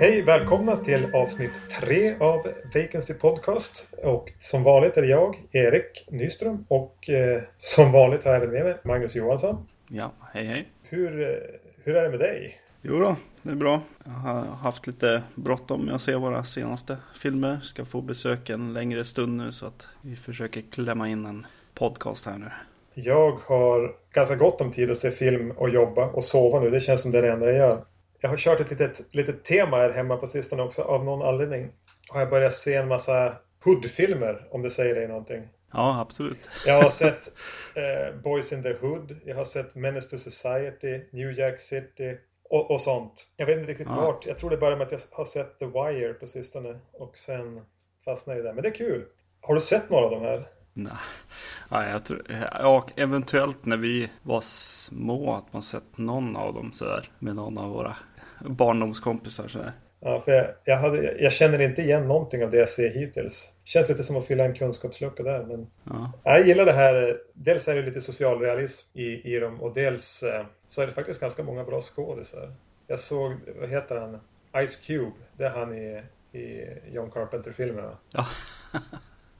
Hej, välkomna till avsnitt tre av Vacancy Podcast. Och som vanligt är det jag, Erik Nyström. Och eh, som vanligt har jag även med mig Magnus Johansson. Ja, hej hej. Hur, eh, hur är det med dig? Jo då, det är bra. Jag har haft lite bråttom med att se våra senaste filmer. Ska få besök en längre stund nu så att vi försöker klämma in en podcast här nu. Jag har ganska gott om tid att se film och jobba och sova nu. Det känns som det är det enda jag gör. Jag har kört ett litet, litet tema här hemma på sistone också. Av någon anledning har jag börjat se en massa Hood-filmer, om det säger dig någonting. Ja, absolut. Jag har sett eh, Boys in the Hood. Jag har sett Menace to Society, New Jack City och, och sånt. Jag vet inte riktigt Ja. vart. Jag tror det började med att jag har sett The Wire på sistone. Och sen fastnade jag där. Men det är kul. Har du sett några av de här? Nej, ja, jag tror, ja, eventuellt när vi var små att man sett någon av dem sådär med någon av våra barndomskompisar sådär. Ja, för jag, jag, hade, jag känner inte igen någonting av det jag ser hittills. Känns lite som att fylla en kunskapslucka där. Men Ja, jag gillar det här. Dels är det lite socialrealism i, i dem och dels eh, så är det faktiskt ganska många bra skådisar. Jag såg, vad heter han? Ice Cube. Det är han i, i John Carpenter-filmerna. ja.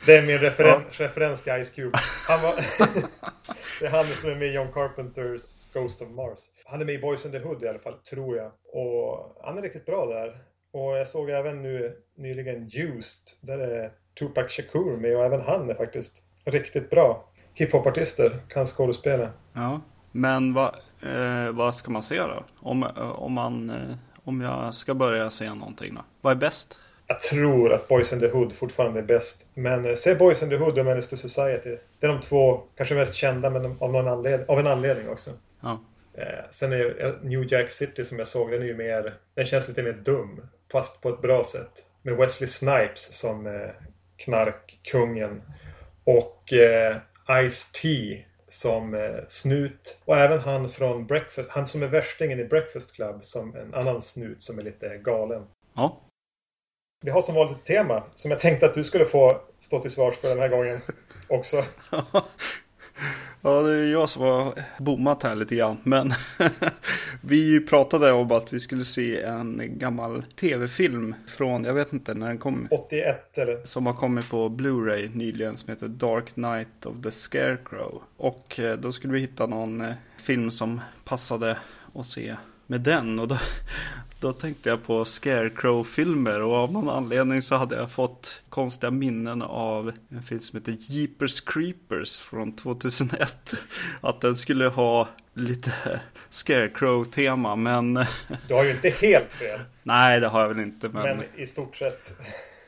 Det är min referen referens till Ice Cube. Han var det är han som är med i John Carpenters Ghost of Mars. Han är med i Boys in the Hood i alla fall, tror jag. Och han är riktigt bra där. Och jag såg även nu nyligen Used. Där är Tupac Shakur med och även han är faktiskt riktigt bra. Hiphopartister kan skådespela. ja. Men vad, eh, vad ska man se då? Om, eh, om, man, eh, om jag ska börja se någonting då? Vad är bäst? Jag tror att Boys in the Hood fortfarande är bäst. Men eh, se Boys in the Hood och Menace to Society. Det är de två kanske mest kända men av, någon anled- av en anledning också. Ja, Eh, sen är eh, New Jack City som jag såg, den är ju mer... Den känns lite mer dum. Fast på ett bra sätt. Med Wesley Snipes som eh, knarkkungen. Och eh, Ice-T som eh, snut. Och även han från Breakfast. Han som är värstingen i Breakfast Club som en annan snut som är lite galen. ja. Vi har som vanligt ett tema som jag tänkte att du skulle få stå till svars för den här gången också. Ja, det är jag som har bommat här lite grann. Men vi pratade om att vi skulle se en gammal tv-film från, jag vet inte när den kom. 81 eller? Som har kommit på Blu-ray nyligen som heter Dark Knight of the Scarecrow. Och eh, då skulle vi hitta någon eh, film som passade att se med den. Och då, då tänkte jag på Scarecrow-filmer och av någon anledning så hade jag fått konstiga minnen av en film som heter Jeepers Creepers från 2001. Att den skulle ha lite Scarecrow-tema men Du har ju inte helt fel. nej det har jag väl inte. Men i stort sett.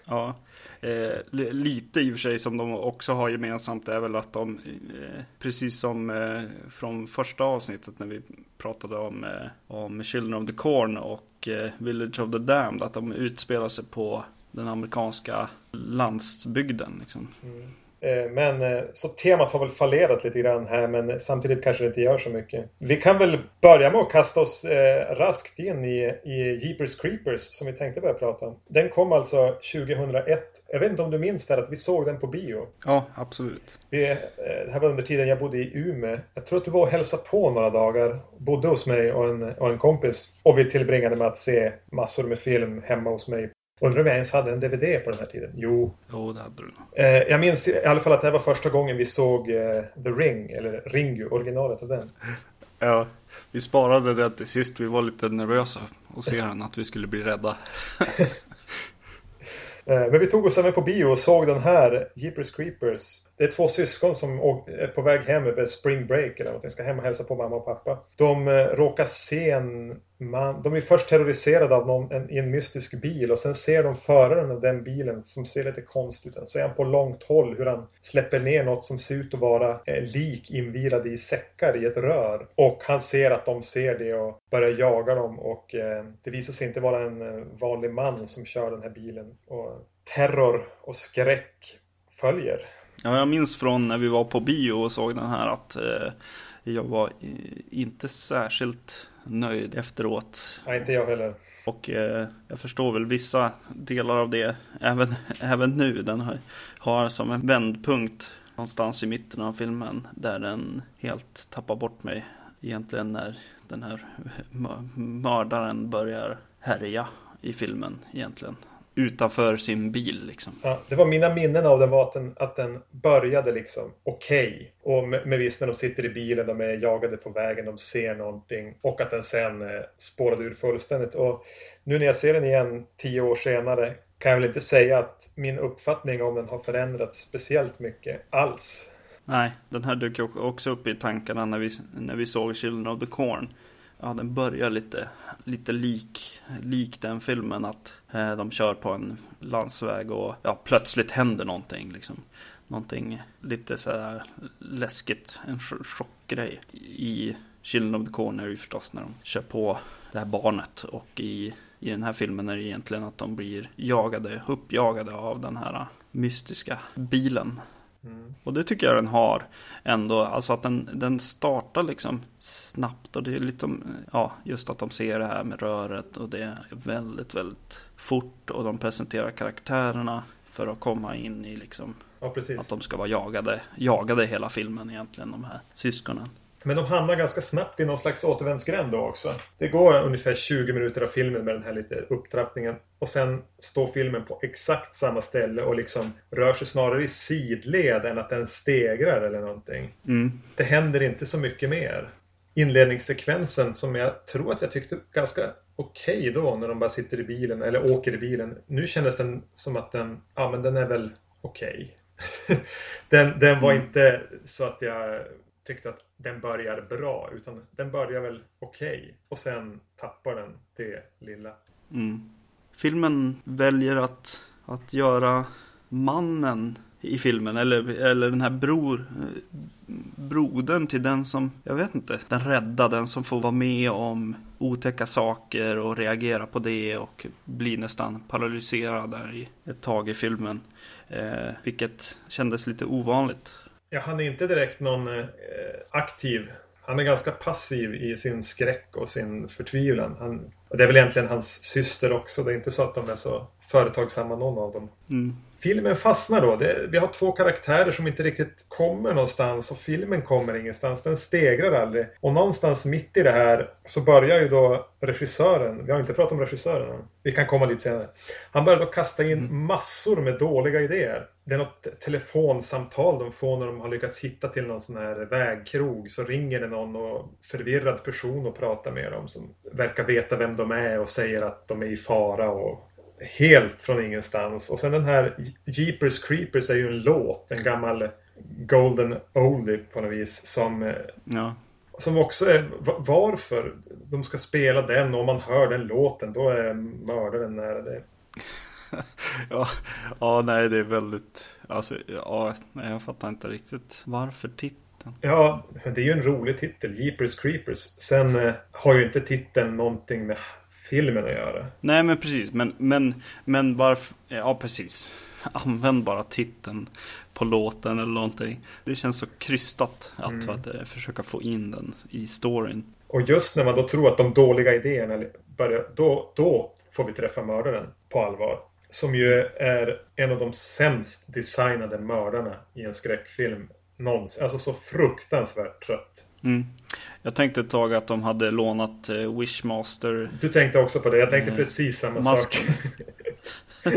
Ja, eh, lite i och för sig som de också har gemensamt är väl att de, eh, precis som eh, från första avsnittet när vi pratade om, eh, om Children of the Corn och eh, Village of the Damned, att de utspelar sig på den amerikanska landsbygden. Liksom. Mm. Eh, men eh, så temat har väl fallerat lite grann här men samtidigt kanske det inte gör så mycket. Vi kan väl börja med att kasta oss eh, raskt in i, i Jeepers Creepers som vi tänkte börja prata om. Den kom alltså 2001. Jag vet inte om du minns det här att vi såg den på bio. Ja, absolut. Vi, eh, det här var under tiden jag bodde i Umeå. Jag tror att du var och hälsade på några dagar. Bodde hos mig och en, och en kompis. Och vi tillbringade med att se massor med film hemma hos mig. Undrar om jag ens hade en DVD på den här tiden? Jo, Jo, det hade du nog. Eh, jag minns i alla fall att det här var första gången vi såg eh, The Ring, eller Ringu, originalet av den. Ja, vi sparade det till sist. Vi var lite nervösa och se den att vi skulle bli rädda. Eh, men vi tog oss även på bio och såg den här, Jeepers Creepers. Det är två syskon som är på väg hem över spring break eller någonting. Ska hem och hälsa på mamma och pappa. De eh, råkar se en man. De är först terroriserade av någon en, i en mystisk bil och sen ser de föraren av den bilen som ser lite konstigt ut. Så är han på långt håll hur han släpper ner något som ser ut att vara eh, lik invirade i säckar i ett rör. Och han ser att de ser det och börjar jaga dem och eh, det visar sig inte vara en eh, vanlig man som kör den här bilen. Och terror och skräck följer. Ja, jag minns från när vi var på bio och såg den här att eh, jag var inte särskilt nöjd efteråt. Nej, inte jag heller. Och eh, jag förstår väl vissa delar av det även, även nu. Den har, har som en vändpunkt någonstans i mitten av filmen där den helt tappar bort mig. Egentligen när den här mördaren börjar härja i filmen egentligen. Utanför sin bil liksom. Ja, det var mina minnen av den var att den, att den började liksom okej. Okay. Och med, med visst när de sitter i bilen, de är jagade på vägen, de ser någonting. Och att den sen eh, spårade ur fullständigt. Och nu när jag ser den igen tio år senare kan jag väl inte säga att min uppfattning om den har förändrats speciellt mycket alls. Nej, den här dök också upp i tankarna när vi, när vi såg Children of the Corn. Ja, den börjar lite, lite lik, lik den filmen att eh, de kör på en landsväg och ja, plötsligt händer någonting liksom. Någonting lite så här läskigt, en chockgrej. I Children of the Corn är det förstås när de kör på det här barnet och i i den här filmen är det egentligen att de blir jagade, uppjagade av den här mystiska bilen. Mm. Och det tycker jag den har ändå, alltså att den, den startar liksom snabbt och det är lite, ja, just att de ser det här med röret och det är väldigt, väldigt fort och de presenterar karaktärerna för att komma in i liksom ja, att de ska vara jagade, jagade hela filmen egentligen, de här syskonen. Men de hamnar ganska snabbt i någon slags återvändsgränd då också. Det går ungefär 20 minuter av filmen med den här lite upptrappningen. Och sen står filmen på exakt samma ställe och liksom rör sig snarare i sidled än att den stegrar eller någonting. Mm. Det händer inte så mycket mer. Inledningssekvensen som jag tror att jag tyckte ganska okej okay då när de bara sitter i bilen eller åker i bilen. Nu kändes den som att den, ja men den är väl okej. Okay. den, den var mm. inte så att jag tyckte att den börjar bra. Utan den börjar väl okej. Okay, och sen tappar den det lilla. Mm. Filmen väljer att, att göra mannen i filmen, eller, eller den här bror, brodern till den som, jag vet inte, den rädda, den som får vara med om otäcka saker och reagera på det och bli nästan paralyserad där i ett tag i filmen. Eh, vilket kändes lite ovanligt Ja, han är inte direkt någon eh, aktiv. Han är ganska passiv i sin skräck och sin förtvivlan. Han, och det är väl egentligen hans syster också. Det är inte så att de är så företagsamma någon av dem. Mm. Filmen fastnar då. Det, vi har två karaktärer som inte riktigt kommer någonstans och filmen kommer ingenstans. Den stegrar aldrig. Och någonstans mitt i det här så börjar ju då regissören, vi har inte pratat om regissören än. Vi kan komma lite senare. Han börjar då kasta in mm. massor med dåliga idéer. Det är något telefonsamtal de får när de har lyckats hitta till någon sån här vägkrog. Så ringer det någon och förvirrad person och pratar med dem som verkar veta vem de är och säger att de är i fara och helt från ingenstans. Och sen den här Jeepers Creepers är ju en låt, en gammal Golden Oldie på något vis. Som, eh, ja. som också är varför de ska spela den och om man hör den låten då är mördaren nära det. ja, ja, nej det är väldigt, alltså, ja, nej, jag fattar inte riktigt varför titeln. Ja, det är ju en rolig titel, Jeepers Creepers. Sen eh, har ju inte titeln någonting med filmen att göra. Nej men precis, men, men, men varför, ja precis. Använd bara titeln på låten eller någonting. Det känns så krystat att, mm. att, försöka få in den i storyn. Och just när man då tror att de dåliga idéerna börjar, då, då får vi träffa mördaren på allvar. Som ju är en av de sämst designade mördarna i en skräckfilm någonsin. Alltså så fruktansvärt trött. Mm. Jag tänkte ett tag att de hade lånat eh, Wishmaster. Du tänkte också på det. Jag tänkte mm. precis samma mask. sak.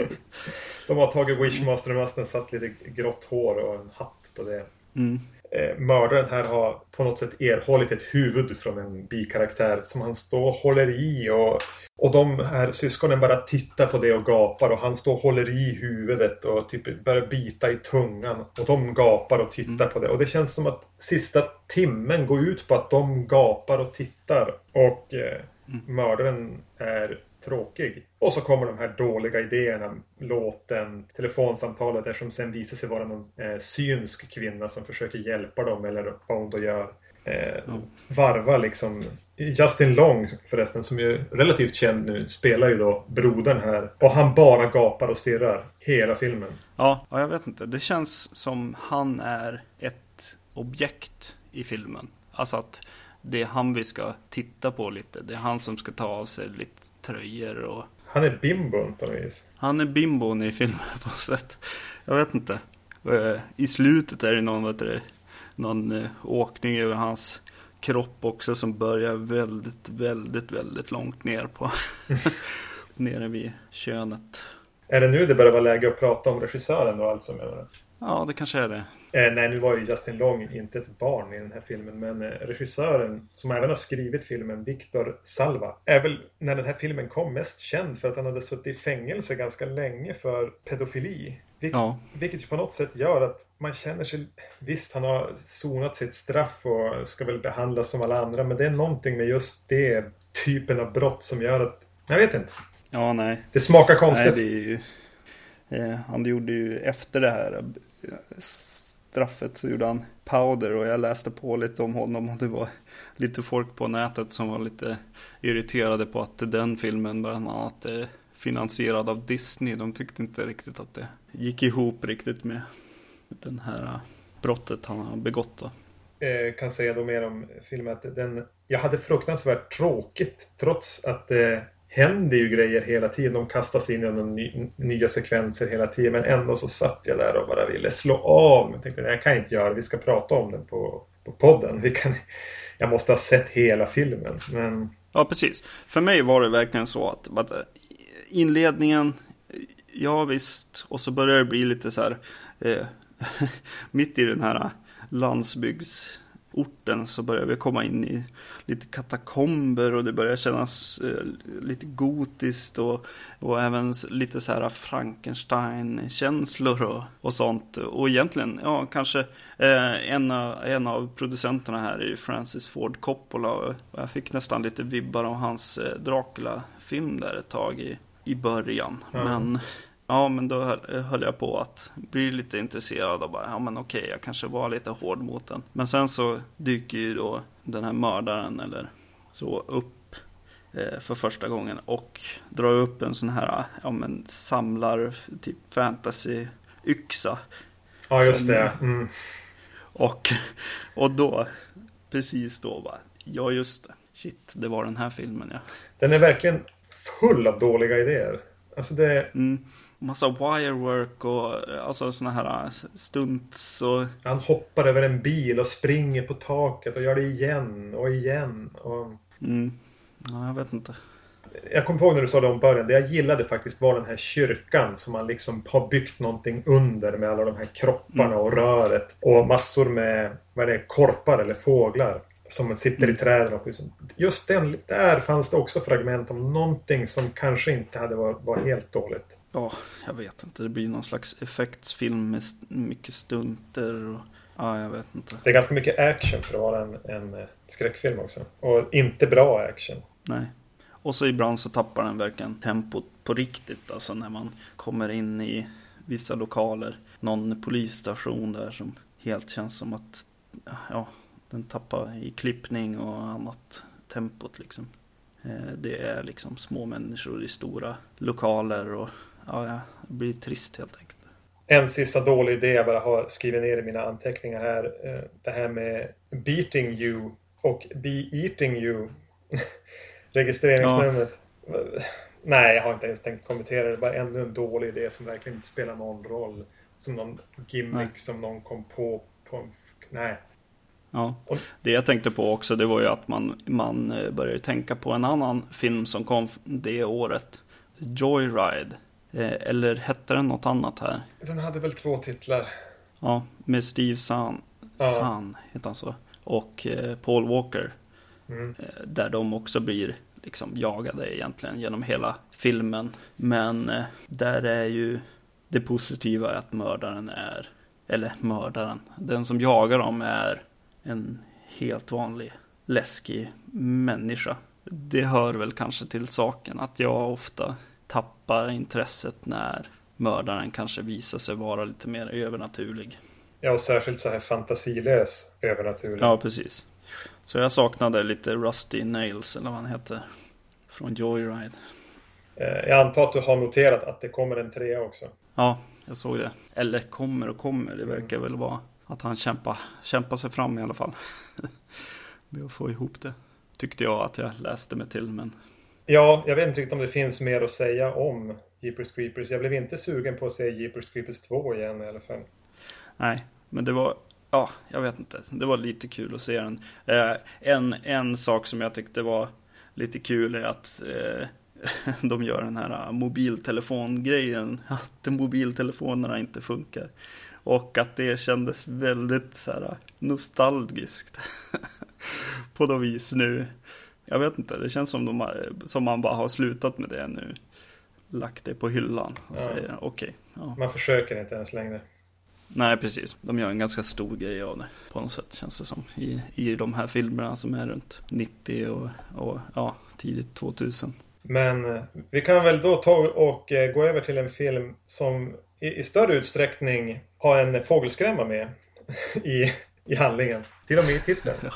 de har tagit Wishmaster-masken, satt lite grått hår och en hatt på det. Mm. Eh, mördaren här har på något sätt erhållit ett huvud från en bikaraktär som han står och håller i och, och de här syskonen bara tittar på det och gapar och han står och håller i huvudet och typ börjar bita i tungan och de gapar och tittar mm. på det och det känns som att sista timmen går ut på att de gapar och tittar och eh, mm. mördaren är tråkig. Och så kommer de här dåliga idéerna. Låten, telefonsamtalet där som sen visar sig vara någon eh, synsk kvinna som försöker hjälpa dem eller vad hon då gör. Eh, mm. Varva liksom. Justin Long förresten som är relativt känd nu spelar ju då brodern här. Och han bara gapar och stirrar hela filmen. Ja, ja jag vet inte. Det känns som han är ett objekt i filmen. Alltså att det är han vi ska titta på lite. Det är han som ska ta av sig lite tröjor och... Han är bimbon på något vis. Han är bimbon i filmen på något sätt. Jag vet inte. Eh, I slutet är det någon, vet du, någon eh, åkning över hans kropp också som börjar väldigt, väldigt, väldigt långt ner på nere vid könet. Är det nu det börjar vara läge att prata om regissören då alltså menar du? Ja, det kanske är det. Eh, nej, nu var ju Justin Long inte ett barn i den här filmen, men eh, regissören som även har skrivit filmen, Victor Salva, är väl när den här filmen kom mest känd för att han hade suttit i fängelse ganska länge för pedofili. Vilket, ja. vilket på något sätt gör att man känner sig... Visst, han har sonat sitt straff och ska väl behandlas som alla andra, men det är någonting med just det typen av brott som gör att... Jag vet inte. Ja, nej. Det smakar konstigt. Nej, ju, eh, han gjorde ju efter det här straffet så gjorde han Powder och jag läste på lite om honom och det var lite folk på nätet som var lite irriterade på att den filmen bland annat är finansierad av Disney. De tyckte inte riktigt att det gick ihop riktigt med den här brottet han har begått. Då. Jag kan säga då mer om filmen att den, jag hade fruktansvärt tråkigt trots att det händer ju grejer hela tiden. De kastas in i ny, nya sekvenser hela tiden. Men ändå så satt jag där och bara ville slå av. Jag tänkte, jag kan inte göra det, Vi ska prata om den på, på podden. Vi kan, jag måste ha sett hela filmen. Men... Ja, precis. För mig var det verkligen så att, att inledningen, ja visst. Och så börjar det bli lite så här. Eh, mitt i den här landsbygds orten så börjar vi komma in i lite katakomber och det börjar kännas eh, lite gotiskt och, och även lite så här Frankenstein-känslor och, och sånt. Och egentligen, ja, kanske eh, en, av, en av producenterna här är Francis Ford Coppola och jag fick nästan lite vibbar av hans eh, Dracula-film där ett tag i, i början. Mm. Men Ja, men då höll jag på att bli lite intresserad och bara, ja men okej, jag kanske var lite hård mot den. Men sen så dyker ju då den här mördaren eller så upp eh, för första gången och drar upp en sån här, ja men samlar typ fantasy-yxa. Ja, just det. Mm. Och, och då, precis då bara, ja just det, shit, det var den här filmen ja. Den är verkligen full av dåliga idéer. Alltså det... Mm massa wirework och alltså såna här äh, stunts och... Han hoppar över en bil och springer på taket och gör det igen och igen. Och... Mm. Ja, jag vet inte. Jag kommer ihåg när du sa det om början. Det jag gillade faktiskt var den här kyrkan som man liksom har byggt någonting under med alla de här kropparna mm. och röret. Och massor med, vad är det, korpar eller fåglar. Som sitter mm. i träden. Och just den, där fanns det också fragment om någonting som kanske inte hade varit, var helt dåligt. Ja, jag vet inte. Det blir någon slags effektsfilm med mycket stunter och Ja, jag vet inte. Det är ganska mycket action för att vara en, en eh, skräckfilm också. Och inte bra action. Nej. Och så ibland så tappar den verkligen tempot på riktigt. Alltså när man kommer in i vissa lokaler. Någon polisstation där som helt känns som att ja, den tappar i klippning och annat tempot liksom. Eh, det är liksom små människor i stora lokaler och ja, det blir trist helt enkelt. En sista dålig idé jag bara har skrivit ner i mina anteckningar här. Eh, det här med beating you och be eating you. Registreringsnumret. Ja. Nej, jag har inte ens tänkt kommentera det. Det bara ännu en dålig idé som verkligen inte spelar någon roll. Som någon gimmick Nej. som någon kom på. på Nej. Ja, det jag tänkte på också det var ju att man, man eh, började tänka på en annan film som kom det året. Joyride. Eh, eller hette den något annat här? Den hade väl två titlar. Ja, med Steve Zahn. Ja. Zahn heter han så. Och eh, Paul Walker. Mm. Eh, där de också blir liksom jagade egentligen genom hela filmen. Men där är ju det positiva att mördaren är, eller mördaren, den som jagar dem är en helt vanlig läskig människa. Det hör väl kanske till saken att jag ofta tappar intresset när mördaren kanske visar sig vara lite mer övernaturlig. Ja, och särskilt så här fantasilös övernaturlig. Ja, precis. Så jag saknade lite Rusty Nails, eller vad han heter, från Joyride. Eh, jag antar att du har noterat att det kommer en trea också. Ja, jag såg det. Eller kommer och kommer, det verkar mm. väl vara att han kämpar, kämpar sig fram i alla fall. med att få ihop det. Tyckte jag att jag läste mig till, men... Ja, jag vet inte riktigt om det finns mer att säga om Jeepers Creepers. Jag blev inte sugen på att se Jeepers Creepers 2 igen i alla fall. Nej, men det var, ja, jag vet inte. Det var lite kul att se den. Eh, en, en sak som jag tyckte var lite kul är att eh, de gör den här äh, mobiltelefongrejen. Att mobiltelefonerna inte funkar. Och att det kändes väldigt så här, äh, nostalgiskt. på något vis nu. Jag vet inte, det känns som, de, som man bara har slutat med det nu. Lagt det på hyllan och ja. säger okej. Okay, ja. Man försöker inte ens längre. Nej, precis. De gör en ganska stor grej av det på något sätt känns det som. I, i de här filmerna som är runt 90 och, och ja, tidigt 2000. Men eh, vi kan väl då ta och eh, gå över till en film som i, i större utsträckning har en fågelskrämma med i, i handlingen. Till och med i titeln. Ja.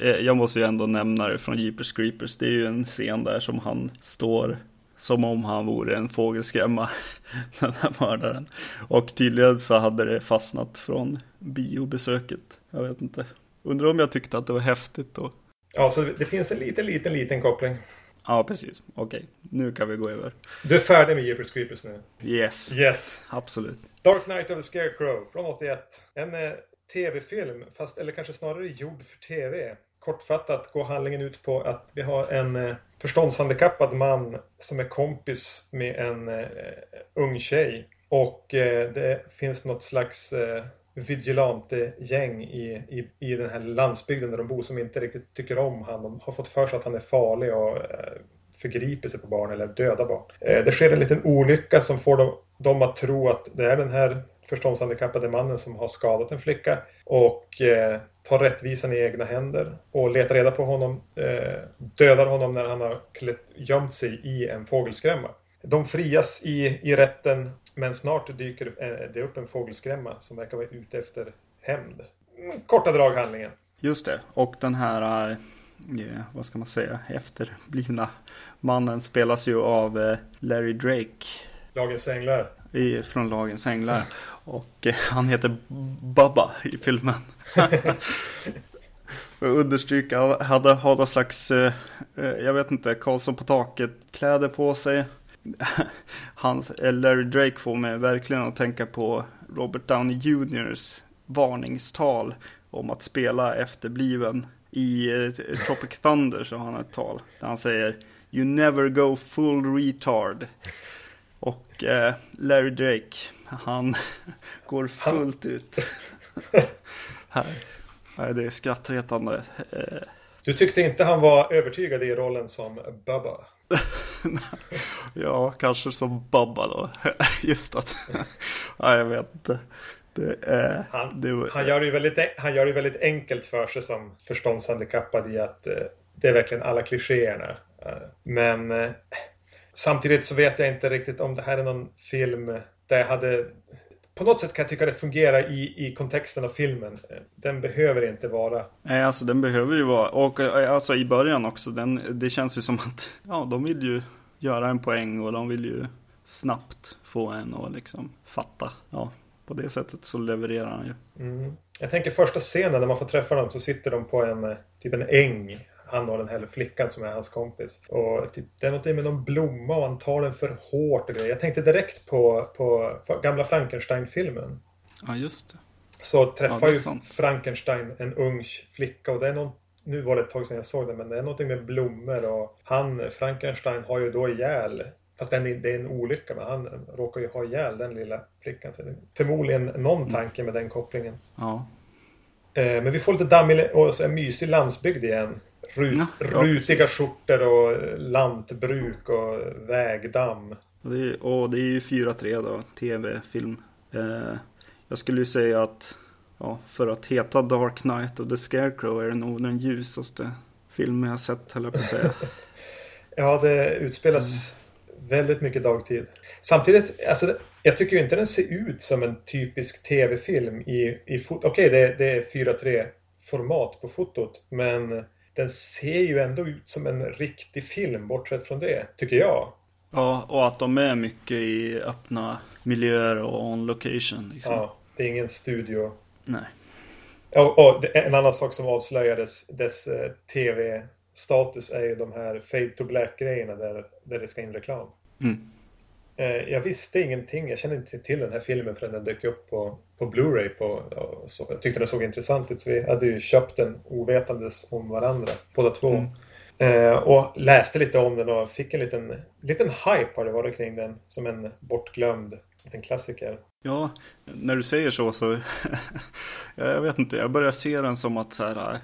Eh, jag måste ju ändå nämna det från Jeepers Creepers. Det är ju en scen där som han står som om han vore en fågelskrämma, den här mördaren. Och tydligen så hade det fastnat från biobesöket. Jag vet inte. Undrar om jag tyckte att det var häftigt då. Ja, så det finns en liten, liten, liten koppling. Ja, precis. Okej, nu kan vi gå över. Du är färdig med Jeepers Creepers nu? Yes. Yes. Absolut. Dark Knight of the Scarecrow från 81. En eh, tv-film, fast eller kanske snarare gjord för tv kortfattat går handlingen ut på att vi har en eh, förståndshandikappad man som är kompis med en eh, ung tjej. Och eh, det finns något slags eh, vigilante-gäng i, i, i den här landsbygden där de bor som inte riktigt tycker om han. De har fått för sig att han är farlig och eh, förgriper sig på barn eller dödar barn. Eh, det sker en liten olycka som får dem, dem att tro att det är den här förståndshandikappade mannen som har skadat en flicka och eh, tar rättvisan i egna händer och letar reda på honom, eh, dödar honom när han har gömt sig i en fågelskrämma. De frias i, i rätten men snart dyker eh, det upp en fågelskrämma som verkar vara ute efter hämnd. Korta drag handlingen. Just det, och den här, eh, vad ska man säga, efterblivna mannen spelas ju av eh, Larry Drake. Lagens änglar i, från Lagens Änglar. Och eh, han heter Bubba i filmen. För att understryka, hade har någon slags, eh, eh, jag vet inte, Karlsson på taket kläder på sig. Hans, Larry Drake får mig verkligen att tänka på Robert Downey Jr.s varningstal om att spela efterbliven. I Tropic Thunder så har han ett tal där han säger You never go full retard. Och eh, Larry Drake, han går fullt ut. här. Nej, det är skrattretande. Eh. Du tyckte inte han var övertygad i rollen som Bubba? ja, kanske som Bubba då. Just att, ja, jag vet inte. Det, han, det, han, gör det väldigt, han gör det väldigt enkelt för sig som förståndshandikappad i att eh, det är verkligen alla klichéerna. Eh, men Samtidigt så vet jag inte riktigt om det här är någon film där jag hade... På något sätt kan jag tycka det fungerar i, i kontexten av filmen. Den behöver inte vara... Nej, alltså den behöver ju vara... Och alltså i början också, den, det känns ju som att ja, de vill ju göra en poäng och de vill ju snabbt få en att liksom fatta. Ja, på det sättet så levererar han ju. Mm. Jag tänker första scenen när man får träffa dem så sitter de på en typ en äng han och den här flickan som är hans kompis. Och typ, det är något med någon blomma och han tar den för hårt och grejer. Jag tänkte direkt på, på gamla Frankenstein-filmen. Ja, just det. Så träffar ja, ju Frankenstein en ung flicka och det är någon nu var det ett tag sedan jag såg den, men det är någonting med blommor och han, Frankenstein, har ju då ihjäl Fast det är en olycka, men han råkar ju ha ihjäl den lilla flickan. Så det är förmodligen någon mm. tanke med den kopplingen. Ja. Eh, men vi får lite dammig och så en mysig landsbygd igen. Rut, ja, rutiga skjortor och lantbruk och vägdamm. Och det är, och det är ju 4-3 då, tv-film. Eh, jag skulle ju säga att ja, för att heta Dark Knight of the Scarecrow är det nog den ljusaste filmen jag sett, höll jag på att säga. ja, det utspelas mm. väldigt mycket dagtid. Samtidigt, alltså, jag tycker ju inte den ser ut som en typisk tv-film i, i. Okej, okay, det, det är 4-3 format på fotot, men den ser ju ändå ut som en riktig film bortsett från det, tycker jag. Ja, och att de är mycket i öppna miljöer och on location. Liksom. Ja, det är ingen studio. Nej. Och, och en annan sak som avslöjades dess eh, tv-status är ju de här fade to black-grejerna där, där det ska in reklam. Mm. Eh, jag visste ingenting. Jag kände inte till den här filmen förrän den dök upp på, på Blu-ray. På, så, jag tyckte den såg intressant ut så vi hade ju köpt den ovetandes om varandra båda två. Mm. Eh, och läste lite om den och fick en liten, liten hype har det varit kring den. Som en bortglömd liten klassiker. Ja, när du säger så så, jag vet inte, jag börjar se den som att så här,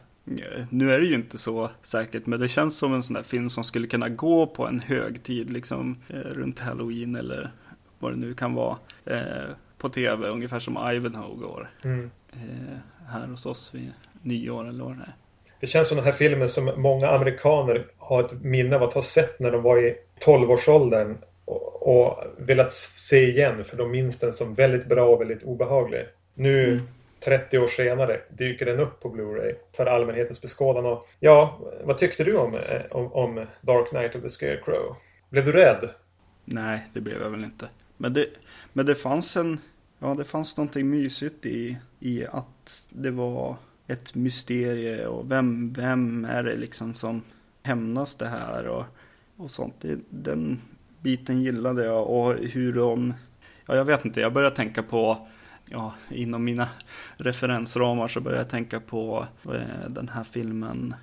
nu är det ju inte så säkert, men det känns som en sån där film som skulle kunna gå på en högtid, liksom eh, runt halloween eller vad det nu kan vara, eh, på tv, ungefär som Ivanhoe går. Mm. Eh, här hos oss vid nyår eller vad det är. Det känns som den här filmen som många amerikaner har ett minne av att ha sett när de var i 12-årsåldern och velat se igen för de minns den som väldigt bra och väldigt obehaglig. Nu mm. 30 år senare dyker den upp på Blu-ray för allmänhetens beskådan. Och, ja, vad tyckte du om, eh, om, om, Dark Knight of the Scarecrow? Blev du rädd? Nej, det blev jag väl inte. Men det, men det fanns en... Ja, det fanns någonting mysigt i, i att det var ett mysterie och vem, vem är det liksom som hämnas det här och, och sånt. Det, den biten gillade jag och hur de, ja jag vet inte, jag började tänka på, ja inom mina referensramar så började jag tänka på eh, den här filmen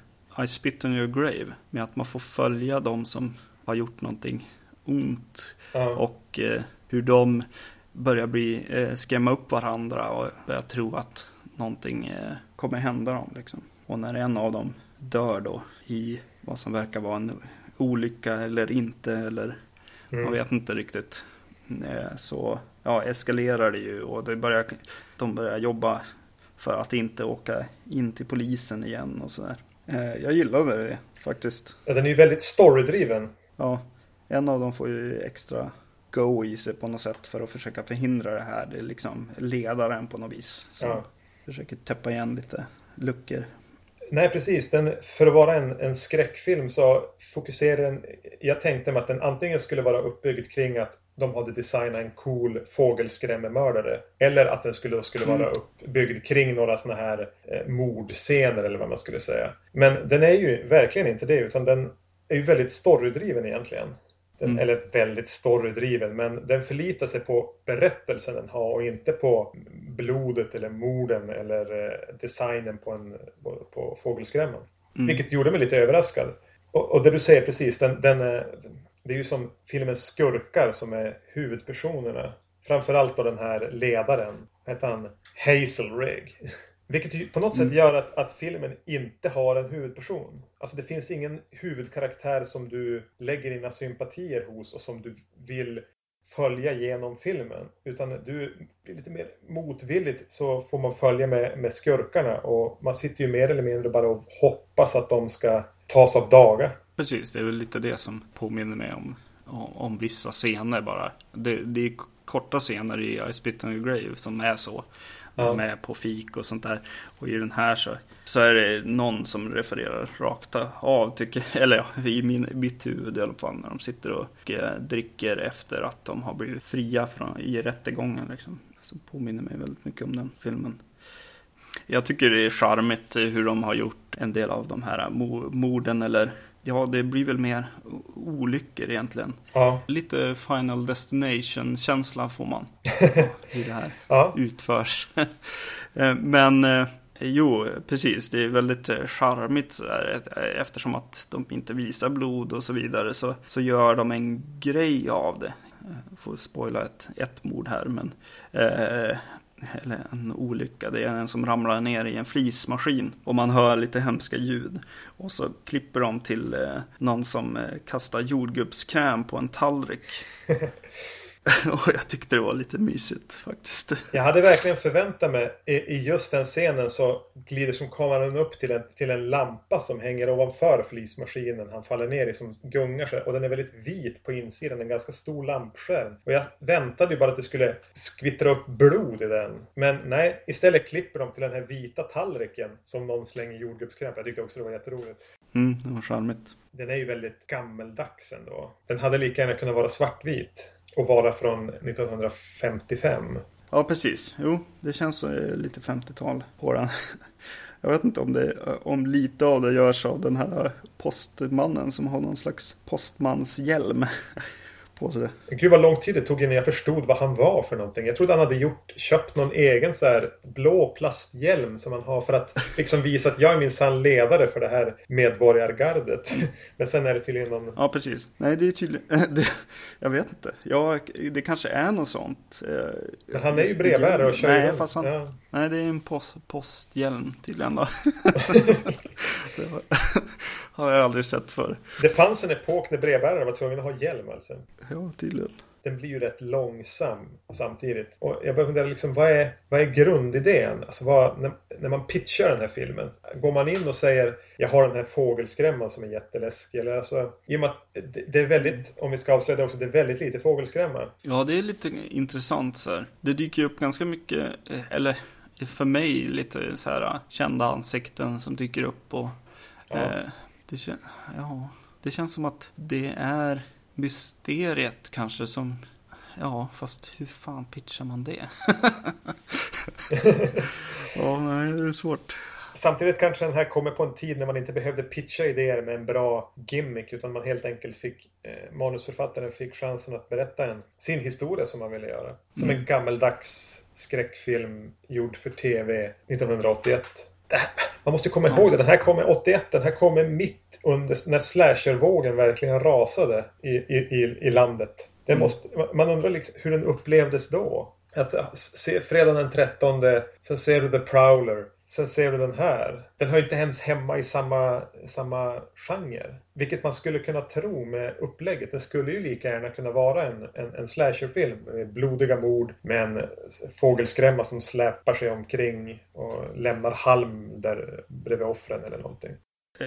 I spit on your grave. Med att man får följa de som har gjort någonting ont. Mm. Och eh, hur de börjar bli, eh, skrämma upp varandra och börjar tro att någonting eh, kommer hända dem. Liksom. Och när en av dem dör då i vad som verkar vara en olycka eller inte eller Mm. Man vet inte riktigt. Eh, så ja, eskalerar det ju och det börjar, de börjar jobba för att inte åka in till polisen igen och sådär. Eh, jag gillade det faktiskt. Ja, den är ju väldigt storydriven. Ja, en av dem får ju extra go i sig på något sätt för att försöka förhindra det här. Det är liksom ledaren på något vis. Som ja. försöker täppa igen lite luckor. Nej, precis. Den, för att vara en, en skräckfilm så fokuserar den... Jag tänkte mig att den antingen skulle vara uppbyggd kring att de hade designat en cool fågelskrämmemördare. Eller att den skulle, skulle vara mm. uppbyggd kring några sådana här eh, mordscener eller vad man skulle säga. Men den är ju verkligen inte det utan den är ju väldigt storydriven egentligen. Den, mm. Eller väldigt storydriven men den förlitar sig på berättelsen den har och inte på blodet eller morden eller eh, designen på, en, på fågelskrämman. Mm. Vilket gjorde mig lite överraskad. Och, och det du säger precis, den, den är, det är ju som filmens skurkar som är huvudpersonerna. Framförallt då den här ledaren. Hette han Hazel Rigg. Vilket på något sätt mm. gör att, att filmen inte har en huvudperson. Alltså det finns ingen huvudkaraktär som du lägger dina sympatier hos och som du vill följa genom filmen. Utan du blir lite mer motvilligt så får man följa med, med skurkarna och man sitter ju mer eller mindre bara och hoppas att de ska tas av daga. Precis, det är väl lite det som påminner mig om, om, om vissa scener bara. Det, det är korta scener i I Spit on Your Grave som är så ja. med på fik och sånt där. Och i den här så, så är det någon som refererar rakt av, tycker, eller ja, i min, mitt huvud i alla fall, när de sitter och eh, dricker efter att de har blivit fria från, i rättegången. Liksom. Så påminner mig väldigt mycket om den filmen. Jag tycker det är charmigt eh, hur de har gjort en del av de här eh, morden eller Ja, det blir väl mer olyckor egentligen. Ja. Lite Final Destination-känsla får man. hur det här ja. utförs. Eh, men eh, jo, precis. Det är väldigt eh, charmigt sådär, eftersom att de inte visar blod och så vidare. Så, så gör de en grej av det. Jag får spoila ett, ett mord här, men eh, eller en olycka. Det är en som ramlar ner i en flismaskin och man hör lite hemska ljud. Och så klipper de till eh, någon som eh, kastar jordgubbskräm på en tallrik. Och jag tyckte det var lite mysigt faktiskt. Jag hade verkligen förväntat mig i, just den scenen så glider som kameran upp till en, till en lampa som hänger ovanför flismaskinen han faller ner i som gungar sig. Och den är väldigt vit på insidan, en ganska stor lampskärm. Och jag väntade ju bara att det skulle skvittra upp blod i den. Men nej, istället klipper de till den här vita tallriken som någon slänger jordgubbskräm Jag tyckte också det var jätteroligt. Mm, det var charmigt. Den är ju väldigt gammeldags ändå. Den hade lika gärna kunnat vara svartvit och vara från 1955. Ja, precis. Jo, det känns som eh, lite 50-tal på den. Jag vet inte om, det, eh, om lite av det görs av den här eh, postmannen som har någon slags postmanshjälm på sig. Gud vad lång tid det tog innan jag förstod vad han var för någonting. Jag trodde han hade gjort, köpt någon egen så här blå plasthjälm som han har för att liksom visa att jag är minsann ledare för det här medborgargardet. Men sen är det tydligen någon... Ja, precis. Nej, det är tydligen... Det, jag vet inte. Ja, det kanske är något sånt. Eh, Men han är ju brevbärare och kör Nej, fast han... Ja. Nej, det är en post, posthjälm tydligen då. det har jag aldrig sett för. Det fanns en epok när brevbärare var tvungna att ha hjälm alltså. Ja, tydligen. Den blir ju rätt långsam samtidigt. Och jag börjar fundera liksom, vad är, vad är grundidén? Alltså vad, när, när man pitchar den här filmen. Går man in och säger jag har den här fågelskrämman som är jätteläskig. Eller alltså, I och med att det är väldigt, om vi ska avslöja det också, det är väldigt lite fågelskrämma. Ja, det är lite intressant så här. Det dyker ju upp ganska mycket, eh, eller för mig lite så här kända ansikten som dyker upp. Och, ja. Eh, det, ja, det känns som att det är mysteriet kanske som... Ja, fast hur fan pitchar man det? ja, nej, det är svårt. Samtidigt kanske den här kommer på en tid när man inte behövde pitcha idéer med en bra gimmick utan man helt enkelt fick eh, manusförfattaren fick chansen att berätta en, sin historia som man ville göra. Som mm. en gammeldags skräckfilm gjord för tv 1981. Man måste komma ihåg det, den här kommer 81, den här kommer mitt under när slashervågen verkligen rasade i, i, i, i landet. Det mm. måste, man undrar liksom hur den upplevdes då. Att se fredagen den 13, sen ser du The Prowler, sen ser du den här. Den hör inte ens hemma i samma, samma genre. Vilket man skulle kunna tro med upplägget. Den skulle ju lika gärna kunna vara en, en, en slasherfilm med blodiga mord med en fågelskrämma som släpar sig omkring och lämnar halm där bredvid offren eller någonting.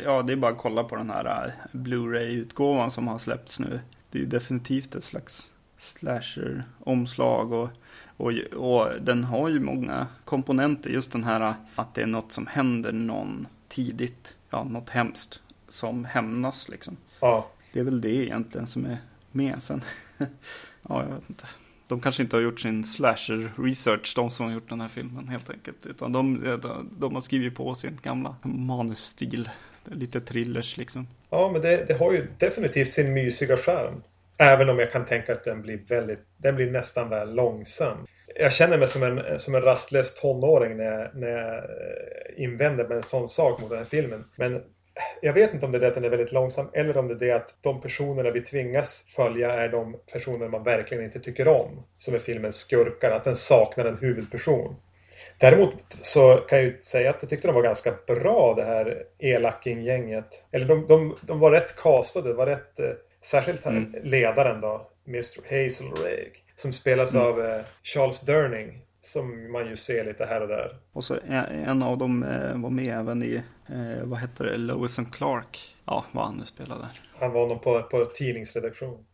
Ja, det är bara att kolla på den här äh, Blu-ray-utgåvan som har släppts nu. Det är ju definitivt ett slags slasher-omslag och och, och den har ju många komponenter, just den här att det är något som händer någon tidigt, ja något hemskt som hämnas liksom. Ja. Det är väl det egentligen som är med sen. ja, jag vet inte. De kanske inte har gjort sin slasher research, de som har gjort den här filmen helt enkelt. Utan de, de, de har skrivit på sin gamla manusstil. Lite thrillers liksom. Ja, men det, det har ju definitivt sin mysiga skärm. Även om jag kan tänka att den blir väldigt, den blir nästan väl långsam. Jag känner mig som en, som en rastlös tonåring när jag, när jag eh, invänder med en sån sak mot den här filmen. Men jag vet inte om det är det att den är väldigt långsam eller om det är det att de personerna vi tvingas följa är de personer man verkligen inte tycker om. Som är filmens skurkar, att den saknar en huvudperson. Däremot så kan jag ju säga att jag tyckte de var ganska bra det här elaking-gänget. Eller de, de, de var rätt castade, det var rätt eh, Särskilt här, mm. ledaren då, Mr Hazelrake. Som spelas mm. av eh, Charles Durning. Som man ju ser lite här och där. Och så en av dem eh, var med även i, eh, vad heter det, Lois and Clark. Ja, vad han nu spelade. Han var nog på, på tidningsredaktion.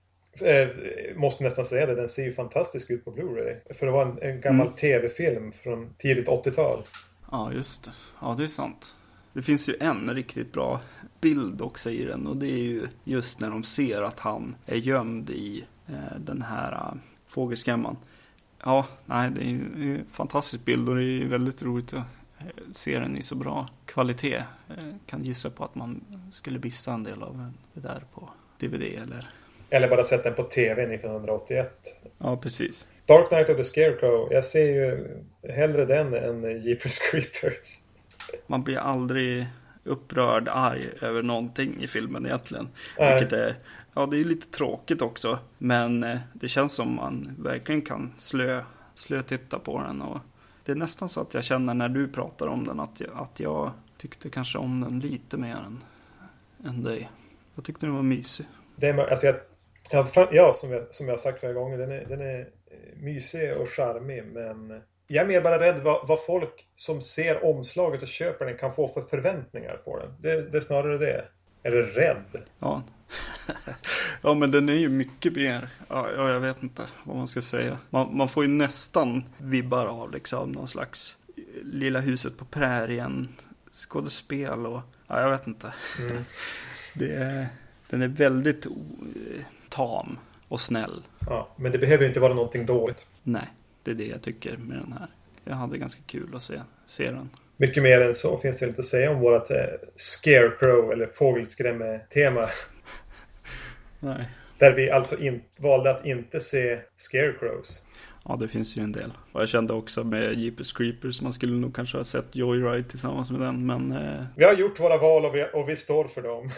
Eh, måste nästan säga det, den ser ju fantastisk ut på Blu-ray. För det var en, en gammal mm. tv-film från tidigt 80-tal. Ja, just det. Ja, det är sant. Det finns ju en riktigt bra bild också i den och det är ju just när de ser att han är gömd i eh, den här uh, fågelskrämman. Ja, nej, det är ju en fantastisk bild och det är väldigt roligt att eh, se den i så bra kvalitet. Jag kan gissa på att man skulle missa en del av det där på DVD eller eller bara sett den på TV 1981. Ja, precis. Dark Knight of the Scarecrow. Jag ser ju hellre den än Jeepers Creepers. Man blir aldrig upprörd, arg över någonting i filmen egentligen. Nej. Vilket är, ja det är lite tråkigt också. Men eh, det känns som man verkligen kan slö, slö titta på den. Och det är nästan så att jag känner när du pratar om den att jag, att jag tyckte kanske om den lite mer än, än dig. Jag tyckte den var mysig. Det är, alltså jag, ja, som jag, som jag sagt flera gånger, den är, den är mysig och charmig men jag är mer bara rädd vad, vad, folk som ser omslaget och köper den kan få för förväntningar på den. Det, det är snarare det. Eller rädd. Ja. ja men den är ju mycket mer, ja, jag vet inte vad man ska säga. Man, man får ju nästan vibbar av liksom någon slags Lilla huset på prärien skådespel och ja, jag vet inte. Mm. det är, den är väldigt tam och snäll. Ja, men det behöver ju inte vara någonting dåligt. Nej. Det är det jag tycker med den här. Jag hade ganska kul att se, se den. Mycket mer än så finns det inte att säga om vårt eh, Scarecrow eller fågelskrämme-tema. Nej. Där vi alltså in, valde att inte se Scarecrows. Ja, det finns ju en del. Och jag kände också med Jeepers Creepers, man skulle nog kanske ha sett Joyride tillsammans med den, men... Eh... Vi har gjort våra val och vi, och vi står för dem.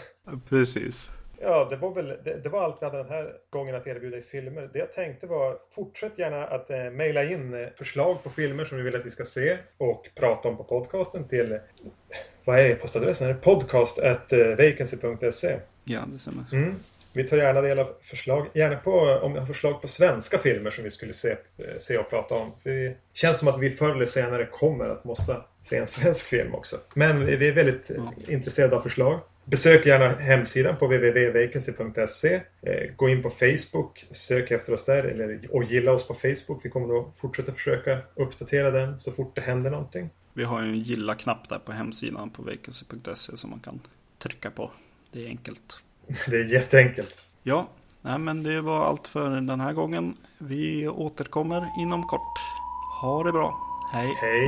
Precis. Ja, det var väl det, det, var allt vi hade den här gången att erbjuda i filmer. Det jag tänkte var, fortsätt gärna att eh, mejla in eh, förslag på filmer som ni vill att vi ska se och prata om på podcasten till vad är det podcast at vacancy.se? Ja, det stämmer. Mm. Vi tar gärna del av förslag, gärna på om ni har förslag på svenska filmer som vi skulle se, eh, se och prata om. För det känns som att vi förr eller senare kommer att måste se en svensk film också. Men vi är väldigt ja. intresserade av förslag. Besök gärna hemsidan på www.vacancy.se. Eh, gå in på Facebook, sök efter oss där eller, och gilla oss på Facebook. Vi kommer att fortsätta försöka uppdatera den så fort det händer någonting. Vi har ju en gilla-knapp där på hemsidan på vacancy.se som man kan trycka på. Det är enkelt. Det är jätteenkelt. Ja, nej, men det var allt för den här gången. Vi återkommer inom kort. Ha det bra. Hej. Hej.